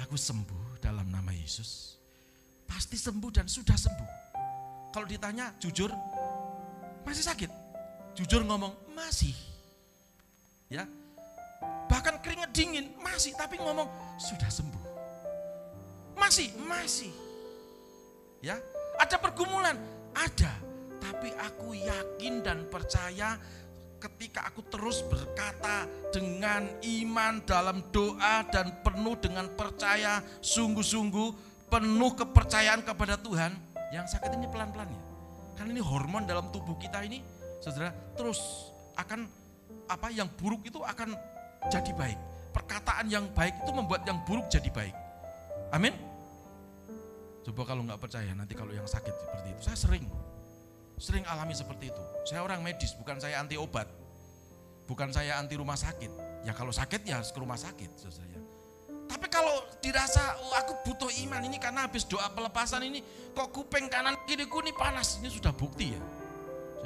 D: aku sembuh dalam nama Yesus. Pasti sembuh dan sudah sembuh. Kalau ditanya jujur, masih sakit? Jujur ngomong, masih. Ya, bahkan keringet dingin masih tapi ngomong sudah sembuh masih masih ya ada pergumulan ada tapi aku yakin dan percaya ketika aku terus berkata dengan iman dalam doa dan penuh dengan percaya sungguh-sungguh penuh kepercayaan kepada Tuhan yang sakit ini pelan-pelan ya. Karena ini hormon dalam tubuh kita ini saudara terus akan apa yang buruk itu akan jadi baik. Perkataan yang baik itu membuat yang buruk jadi baik. Amin? Coba kalau nggak percaya nanti kalau yang sakit seperti itu. Saya sering sering alami seperti itu. Saya orang medis, bukan saya anti obat. Bukan saya anti rumah sakit. Ya kalau sakit ya harus ke rumah sakit, saudara. Tapi kalau dirasa oh, aku butuh iman ini karena habis doa pelepasan ini kok kuping kanan kiriku ini panas, ini sudah bukti ya.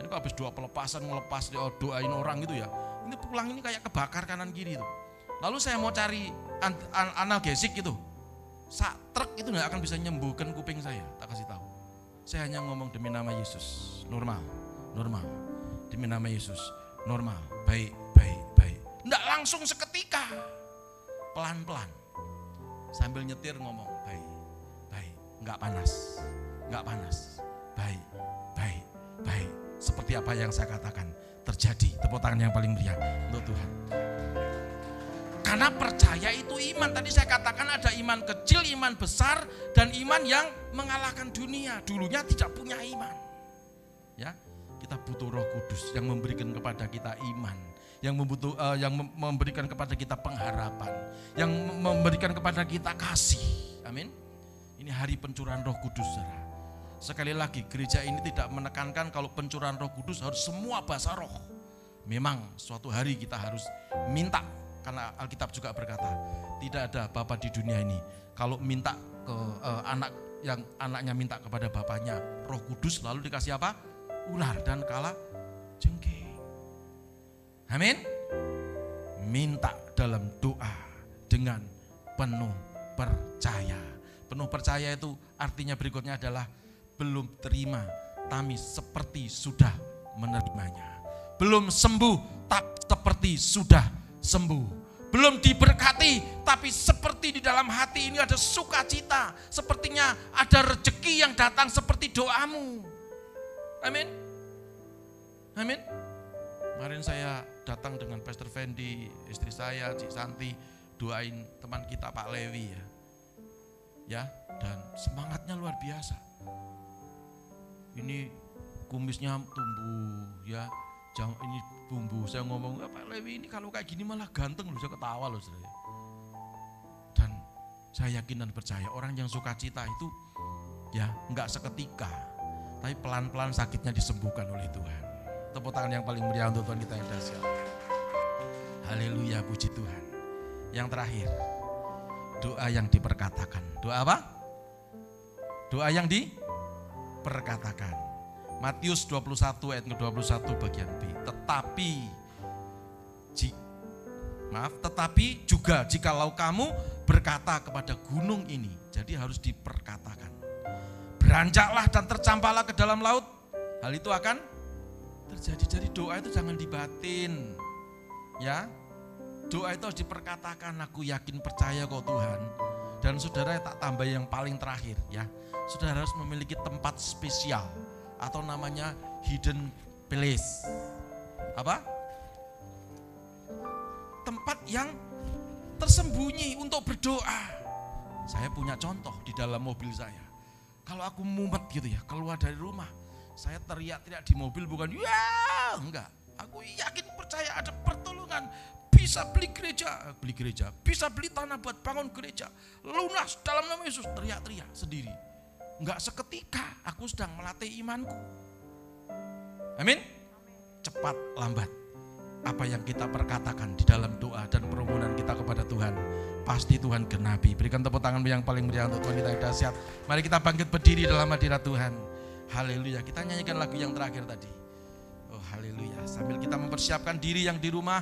D: Jadi kalau habis doa pelepasan melepas oh, doain orang gitu ya, ini pulang ini kayak kebakar kanan kiri itu. Lalu saya mau cari an an analgesik gitu, sak truk itu nggak akan bisa nyembuhkan kuping saya, tak kasih. Saya hanya ngomong demi nama Yesus, normal, normal. Demi nama Yesus, normal, baik, baik, baik. Enggak langsung seketika, pelan-pelan. Sambil nyetir ngomong, baik, baik, enggak panas, enggak panas, baik, baik, baik. Seperti apa yang saya katakan, terjadi. Tepuk tangan yang paling meriah untuk Tuhan. Karena percaya itu iman. Tadi saya katakan ada iman kecil, iman besar, dan iman yang mengalahkan dunia. Dulunya tidak punya iman. Ya, kita butuh Roh Kudus yang memberikan kepada kita iman, yang membutuh, uh, yang memberikan kepada kita pengharapan, yang memberikan kepada kita kasih. Amin. Ini hari pencurahan Roh Kudus, saudara. Sekali lagi, gereja ini tidak menekankan kalau pencurahan Roh Kudus harus semua bahasa roh. Memang suatu hari kita harus minta karena Alkitab juga berkata, tidak ada bapak di dunia ini kalau minta ke uh, anak yang anaknya minta kepada bapaknya Roh Kudus lalu dikasih apa? Ular dan kala jengking. Amin. Minta dalam doa dengan penuh percaya. Penuh percaya itu artinya berikutnya adalah belum terima tapi seperti sudah menerimanya. Belum sembuh tak seperti sudah sembuh. Belum diberkati, tapi seperti di dalam hati ini ada sukacita. Sepertinya ada rejeki yang datang seperti doamu. Amin. Amin. Kemarin saya datang dengan Pastor Fendi, istri saya, Cik Santi, doain teman kita Pak Lewi ya. Ya, dan semangatnya luar biasa. Ini kumisnya tumbuh ya, jauh ini bumbu. Saya ngomong, Pak Lewi ini kalau kayak gini malah ganteng loh, saya ketawa loh saya. Dan saya yakin dan percaya orang yang suka cita itu ya nggak seketika, tapi pelan-pelan sakitnya disembuhkan oleh Tuhan. Tepuk tangan yang paling meriah untuk Tuhan kita yang dahsyat. Haleluya, puji Tuhan. Yang terakhir, doa yang diperkatakan. Doa apa? Doa yang diperkatakan. Matius 21 ayat ke-21 bagian B. Tetapi maaf, tetapi juga jikalau kamu berkata kepada gunung ini, jadi harus diperkatakan. Beranjaklah dan tercampaklah ke dalam laut. Hal itu akan terjadi. Jadi doa itu jangan dibatin. Ya. Doa itu harus diperkatakan, aku yakin percaya kok Tuhan. Dan saudara tak tambah yang paling terakhir ya. Saudara harus memiliki tempat spesial atau namanya hidden place. Apa? Tempat yang tersembunyi untuk berdoa. Saya punya contoh di dalam mobil saya. Kalau aku mumet gitu ya, keluar dari rumah, saya teriak-teriak di mobil bukan ya, enggak. Aku yakin percaya ada pertolongan, bisa beli gereja, beli gereja, bisa beli tanah buat bangun gereja. Lunas dalam nama Yesus, teriak-teriak sendiri Enggak seketika aku sedang melatih imanku. Amin. Cepat lambat. Apa yang kita perkatakan di dalam doa dan permohonan kita kepada Tuhan, pasti Tuhan genapi. Berikan tepuk tangan yang paling meriah untuk Tuhan kita yang dahsyat. Mari kita bangkit berdiri dalam hadirat Tuhan. Haleluya. Kita nyanyikan lagu yang terakhir tadi. Oh haleluya. Sambil kita mempersiapkan diri yang di rumah,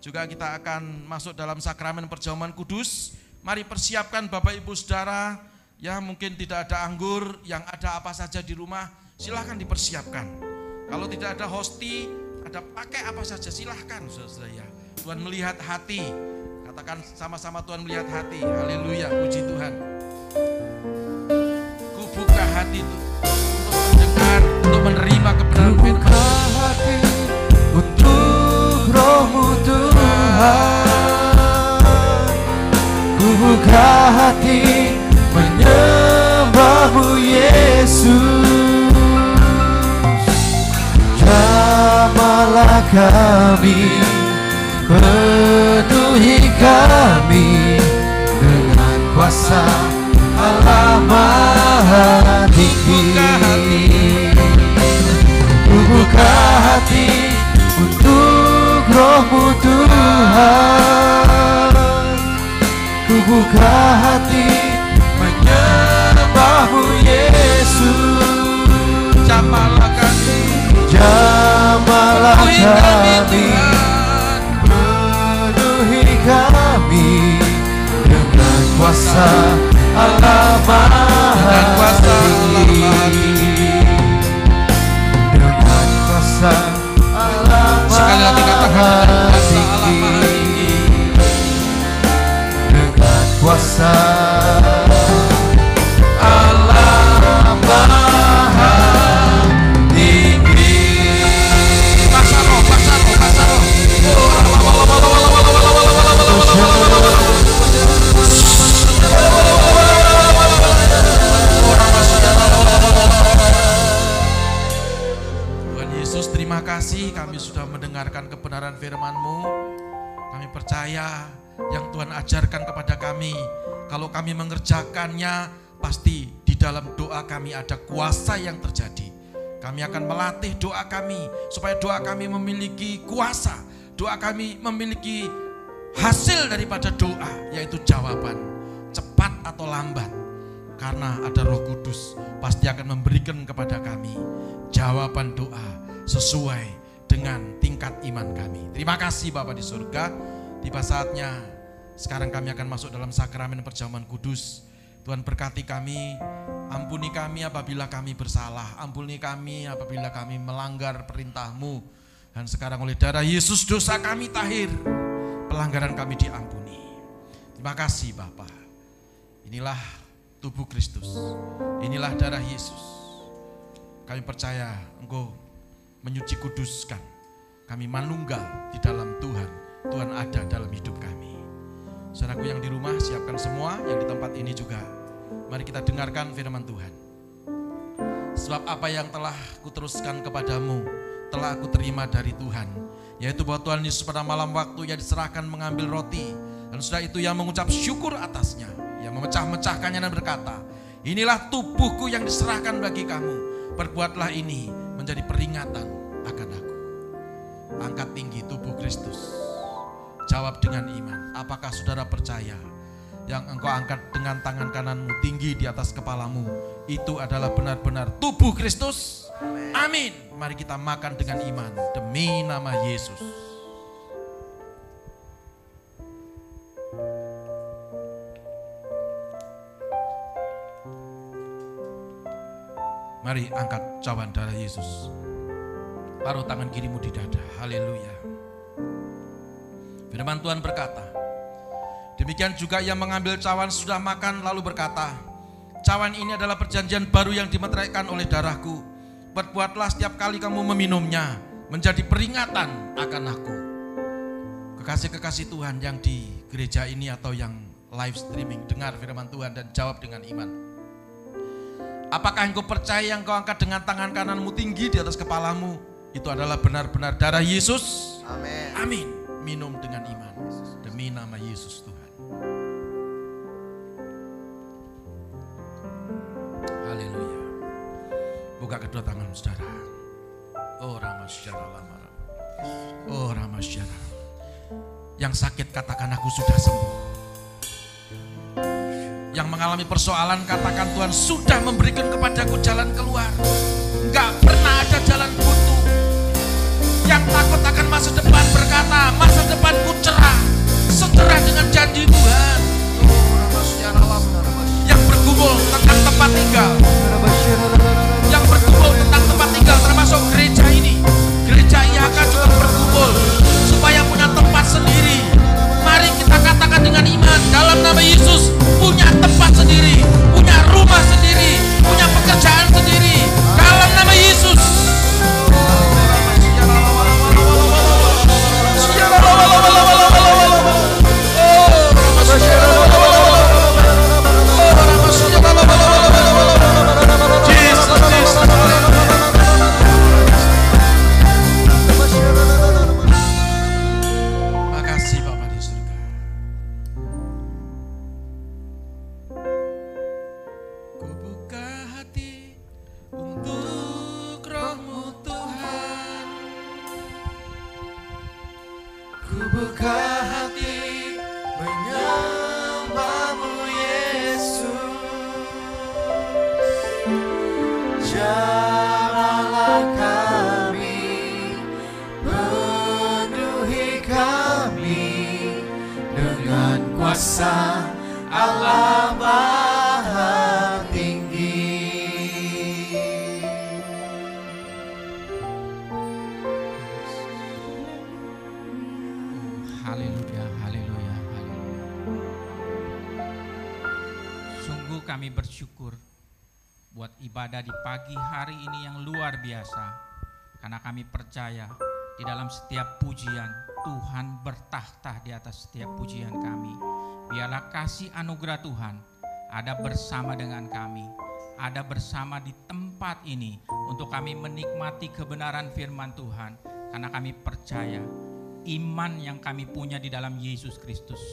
D: juga kita akan masuk dalam sakramen perjamuan kudus. Mari persiapkan Bapak Ibu Saudara ya mungkin tidak ada anggur, yang ada apa saja di rumah, silahkan dipersiapkan. Kalau tidak ada hosti, ada pakai apa saja, silahkan saudara ya. Tuhan melihat hati, katakan sama-sama Tuhan melihat hati, haleluya, puji Tuhan. Ku buka hati itu untuk mendengar, untuk menerima kebenaran firman.
C: hati untuk
B: Ku buka hati menyembahmu Yesus. Jamalah kami Penuhi kami Dengan kuasa Allah Maha Tinggi. Buka hati. Untuk rohmu Tuhan. Ku buka hati menyembahmu
D: Penuhi kami
B: Penuhi kami Dengan kuasa Allah Maha
D: Allah
B: Tinggi.
D: Mendengarkan kebenaran firman-Mu. Kami percaya yang Tuhan ajarkan kepada kami Kalau kami mengerjakannya pasti di dalam doa kami ada kuasa yang terjadi. Kami akan melatih doa kami supaya doa kami memiliki kuasa. Doa kami memiliki hasil daripada doa yaitu jawaban cepat atau lambat. Karena ada Roh Kudus pasti akan memberikan kepada kami jawaban doa sesuai dengan tingkat iman kami. Terima kasih Bapak di surga. Tiba saatnya sekarang kami akan masuk dalam sakramen perjamuan kudus. Tuhan berkati kami, ampuni kami apabila kami bersalah, ampuni kami apabila kami melanggar perintahmu. Dan sekarang oleh darah Yesus dosa kami tahir, pelanggaran kami diampuni. Terima kasih Bapak. Inilah tubuh Kristus. Inilah darah Yesus. Kami percaya Engkau menyuci kuduskan. Kami manunggal di dalam Tuhan. Tuhan ada dalam hidup kami. Saudaraku yang di rumah siapkan semua, yang di tempat ini juga. Mari kita dengarkan firman Tuhan. Sebab apa yang telah kuteruskan kepadamu, telah aku terima dari Tuhan. Yaitu bahwa Tuhan Yesus pada malam waktu yang diserahkan mengambil roti. Dan sudah itu yang mengucap syukur atasnya. Yang memecah-mecahkannya dan berkata, Inilah tubuhku yang diserahkan bagi kamu. Perbuatlah ini menjadi peringatan akan aku. Angkat tinggi tubuh Kristus. Jawab dengan iman. Apakah saudara percaya yang engkau angkat dengan tangan kananmu tinggi di atas kepalamu itu adalah benar-benar tubuh Kristus? Amin. Mari kita makan dengan iman demi nama Yesus. Mari angkat cawan darah Yesus. Taruh tangan kirimu di dada. Haleluya. Firman Tuhan berkata, Demikian juga yang mengambil cawan sudah makan lalu berkata, Cawan ini adalah perjanjian baru yang dimeteraikan oleh darahku. Perbuatlah setiap kali kamu meminumnya menjadi peringatan akan aku. Kekasih-kekasih Tuhan yang di gereja ini atau yang live streaming dengar firman Tuhan dan jawab dengan iman. Apakah engkau percaya yang kau angkat dengan tangan kananmu tinggi di atas kepalamu itu adalah benar-benar darah Yesus?
E: Amin.
D: Amin. Minum dengan iman demi nama Yesus Tuhan. Haleluya. Buka kedua tangan saudara. Oh Rama lama. Oh Rama. Yang sakit katakan aku sudah sembuh. Yang mengalami persoalan katakan Tuhan sudah memberikan kepadaku jalan keluar. Enggak pernah ada jalan buntu. Yang takut akan masa depan berkata masa depanku cerah. Secerah dengan janji Tuhan. Yang bergumul tentang tempat tinggal. Yang bergumul tentang tempat tinggal termasuk gereja ini. Gereja IHK juga punya tempat sendiri, punya rumah sendiri, punya pekerjaan sendiri
C: Allah Maha Tinggi.
F: Haleluya, haleluya, haleluya. Sungguh kami bersyukur buat ibadah di pagi hari ini yang luar biasa. Karena kami percaya di dalam setiap pujian Tuhan bertahta di atas setiap pujian kami. Biarlah kasih anugerah Tuhan ada bersama dengan kami. Ada bersama di tempat ini untuk kami menikmati kebenaran firman Tuhan. Karena kami percaya iman yang kami punya di dalam Yesus Kristus.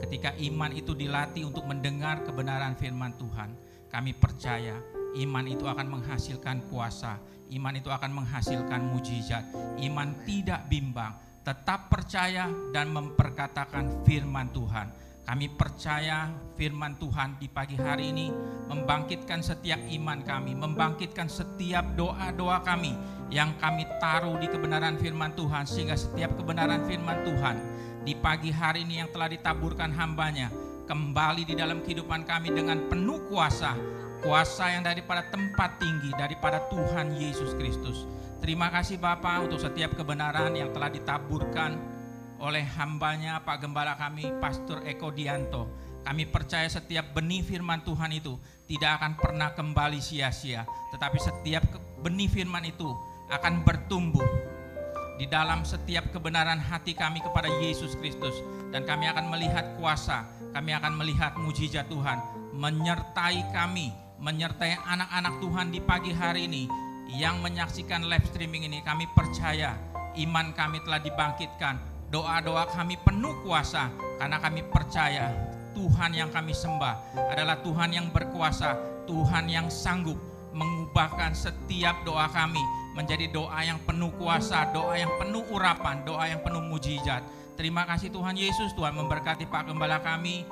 F: Ketika iman itu dilatih untuk mendengar kebenaran firman Tuhan, kami percaya iman itu akan menghasilkan kuasa, iman itu akan menghasilkan mujizat, iman tidak bimbang, tetap percaya dan memperkatakan firman Tuhan. Kami percaya firman Tuhan di pagi hari ini membangkitkan setiap iman kami, membangkitkan setiap doa-doa kami yang kami taruh di kebenaran firman Tuhan sehingga setiap kebenaran firman Tuhan di pagi hari ini yang telah ditaburkan hambanya kembali di dalam kehidupan kami dengan penuh kuasa kuasa yang daripada tempat tinggi daripada Tuhan Yesus Kristus. Terima kasih Bapak untuk setiap kebenaran yang telah ditaburkan oleh hambanya Pak Gembala kami Pastor Eko Dianto kami percaya setiap benih firman Tuhan itu tidak akan pernah kembali sia-sia tetapi setiap benih firman itu akan bertumbuh di dalam setiap kebenaran hati kami kepada Yesus Kristus dan kami akan melihat kuasa, kami akan melihat mujizat Tuhan menyertai kami, menyertai anak-anak Tuhan di pagi hari ini yang menyaksikan live streaming ini. Kami percaya iman kami telah dibangkitkan, doa-doa kami penuh kuasa karena kami percaya Tuhan yang kami sembah adalah Tuhan yang berkuasa, Tuhan yang sanggup mengubahkan setiap doa kami menjadi doa yang penuh kuasa, doa yang penuh urapan, doa yang penuh mujizat. Terima kasih Tuhan Yesus, Tuhan memberkati Pak Gembala kami,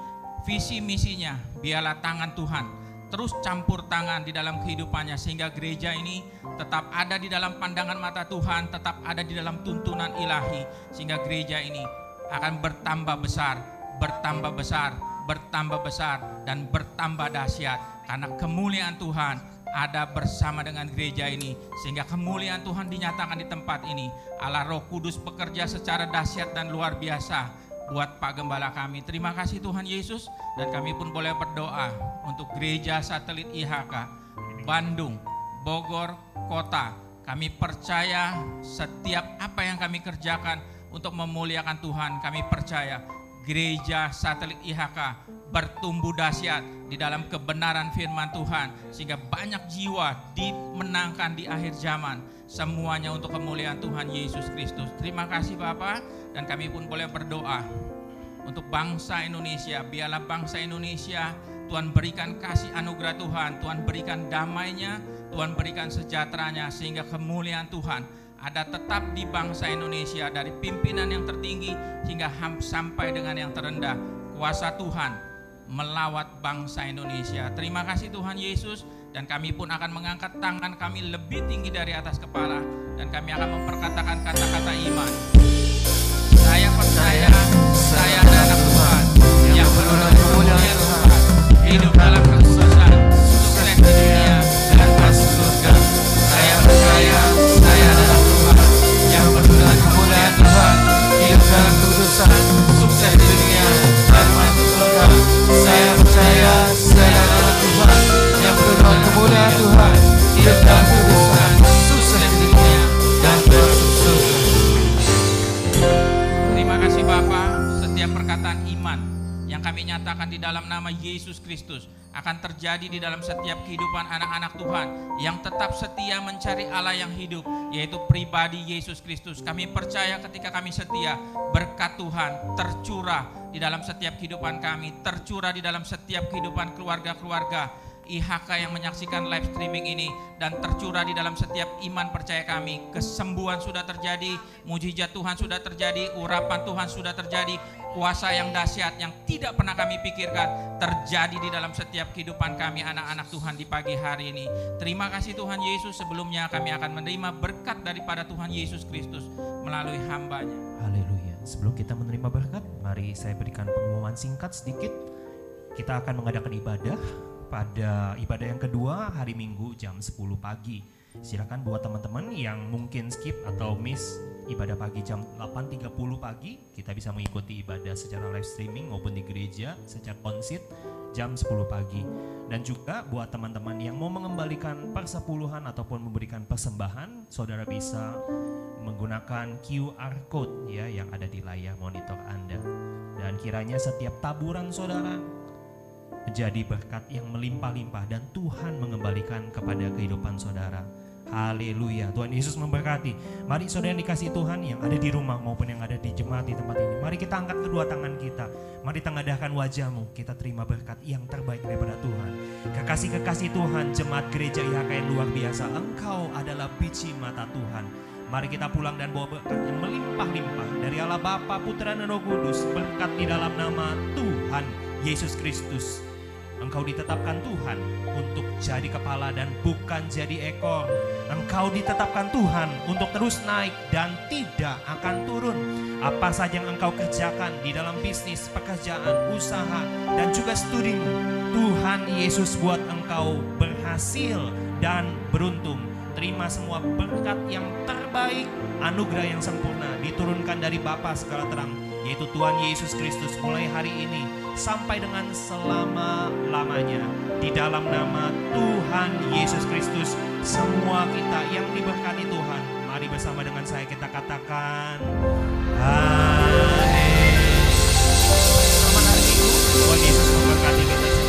F: visi misinya, biarlah tangan Tuhan terus campur tangan di dalam kehidupannya sehingga gereja ini tetap ada di dalam pandangan mata Tuhan, tetap ada di dalam tuntunan ilahi sehingga gereja ini akan bertambah besar, bertambah besar, bertambah besar dan bertambah dahsyat karena kemuliaan Tuhan ada bersama dengan gereja ini sehingga kemuliaan Tuhan dinyatakan di tempat ini. Allah Roh Kudus bekerja secara dahsyat dan luar biasa buat Pak Gembala kami. Terima kasih Tuhan Yesus dan kami pun boleh berdoa untuk gereja satelit IHK Bandung, Bogor, kota. Kami percaya setiap apa yang kami kerjakan untuk memuliakan Tuhan, kami percaya gereja satelit IHK bertumbuh dahsyat di dalam kebenaran firman Tuhan sehingga banyak jiwa dimenangkan di akhir zaman semuanya untuk kemuliaan Tuhan Yesus Kristus. Terima kasih Bapak dan kami pun boleh berdoa untuk bangsa Indonesia. Biarlah bangsa Indonesia Tuhan berikan kasih anugerah Tuhan, Tuhan berikan damainya, Tuhan berikan sejahteranya sehingga kemuliaan Tuhan ada tetap di bangsa Indonesia dari pimpinan yang tertinggi hingga sampai dengan yang terendah. Kuasa Tuhan melawat bangsa Indonesia. Terima kasih Tuhan Yesus dan kami pun akan mengangkat tangan kami lebih tinggi dari atas kepala dan kami akan memperkatakan kata-kata iman. Saya percaya saya adalah anak Tuhan yang menurut kemuliaan Tuhan hidup dalam kesuksesan, dalam nama Yesus Kristus akan terjadi di dalam setiap kehidupan anak-anak Tuhan yang tetap setia mencari Allah yang hidup, yaitu pribadi Yesus Kristus. Kami percaya ketika kami setia, berkat Tuhan tercurah di dalam setiap kehidupan kami, tercurah di dalam setiap kehidupan keluarga-keluarga IHK yang menyaksikan live streaming ini dan tercurah di dalam setiap iman percaya kami. Kesembuhan sudah terjadi, mujizat Tuhan sudah terjadi, urapan Tuhan sudah terjadi, kuasa yang dahsyat yang tidak pernah kami pikirkan terjadi di dalam setiap kehidupan kami anak-anak Tuhan di pagi hari ini. Terima kasih Tuhan Yesus. Sebelumnya kami akan menerima berkat daripada Tuhan Yesus Kristus melalui hambanya.
C: Haleluya.
G: sebelum kita menerima berkat, mari saya berikan pengumuman singkat sedikit. Kita akan mengadakan ibadah pada ibadah yang kedua hari Minggu jam 10 pagi. Silakan buat teman-teman yang mungkin skip atau miss ibadah pagi jam 8.30 pagi, kita bisa mengikuti ibadah secara live streaming maupun di gereja secara konsit jam 10 pagi. Dan juga buat teman-teman yang mau mengembalikan persepuluhan ataupun memberikan persembahan, saudara bisa menggunakan QR code ya yang ada di layar monitor Anda. Dan kiranya setiap taburan saudara menjadi berkat yang melimpah-limpah dan Tuhan mengembalikan kepada kehidupan saudara. Haleluya. Tuhan Yesus memberkati. Mari saudara yang dikasih Tuhan yang ada di rumah maupun yang ada di jemaat di tempat ini. Mari kita angkat kedua tangan kita. Mari tengadahkan wajahmu. Kita terima berkat yang terbaik daripada Tuhan. Kekasih-kekasih Tuhan, jemaat gereja IHK yang luar biasa. Engkau adalah biji mata Tuhan. Mari kita pulang dan bawa berkat yang melimpah-limpah dari Allah Bapa, Putra dan Roh Kudus. Berkat di dalam nama Tuhan Yesus Kristus. Engkau ditetapkan Tuhan untuk jadi kepala dan bukan jadi ekor. Engkau ditetapkan Tuhan untuk terus naik dan tidak akan turun. Apa saja yang engkau kerjakan di dalam bisnis, pekerjaan, usaha, dan juga studimu, Tuhan Yesus buat engkau berhasil dan beruntung. Terima semua berkat yang terbaik, anugerah yang sempurna diturunkan dari Bapa segala terang, yaitu Tuhan Yesus Kristus mulai hari ini sampai dengan selama-lamanya. Di dalam nama Tuhan Yesus Kristus, semua kita yang diberkati Tuhan, mari bersama dengan saya kita katakan, Amin. Selamat hari Minggu, Tuhan Yesus memberkati kita.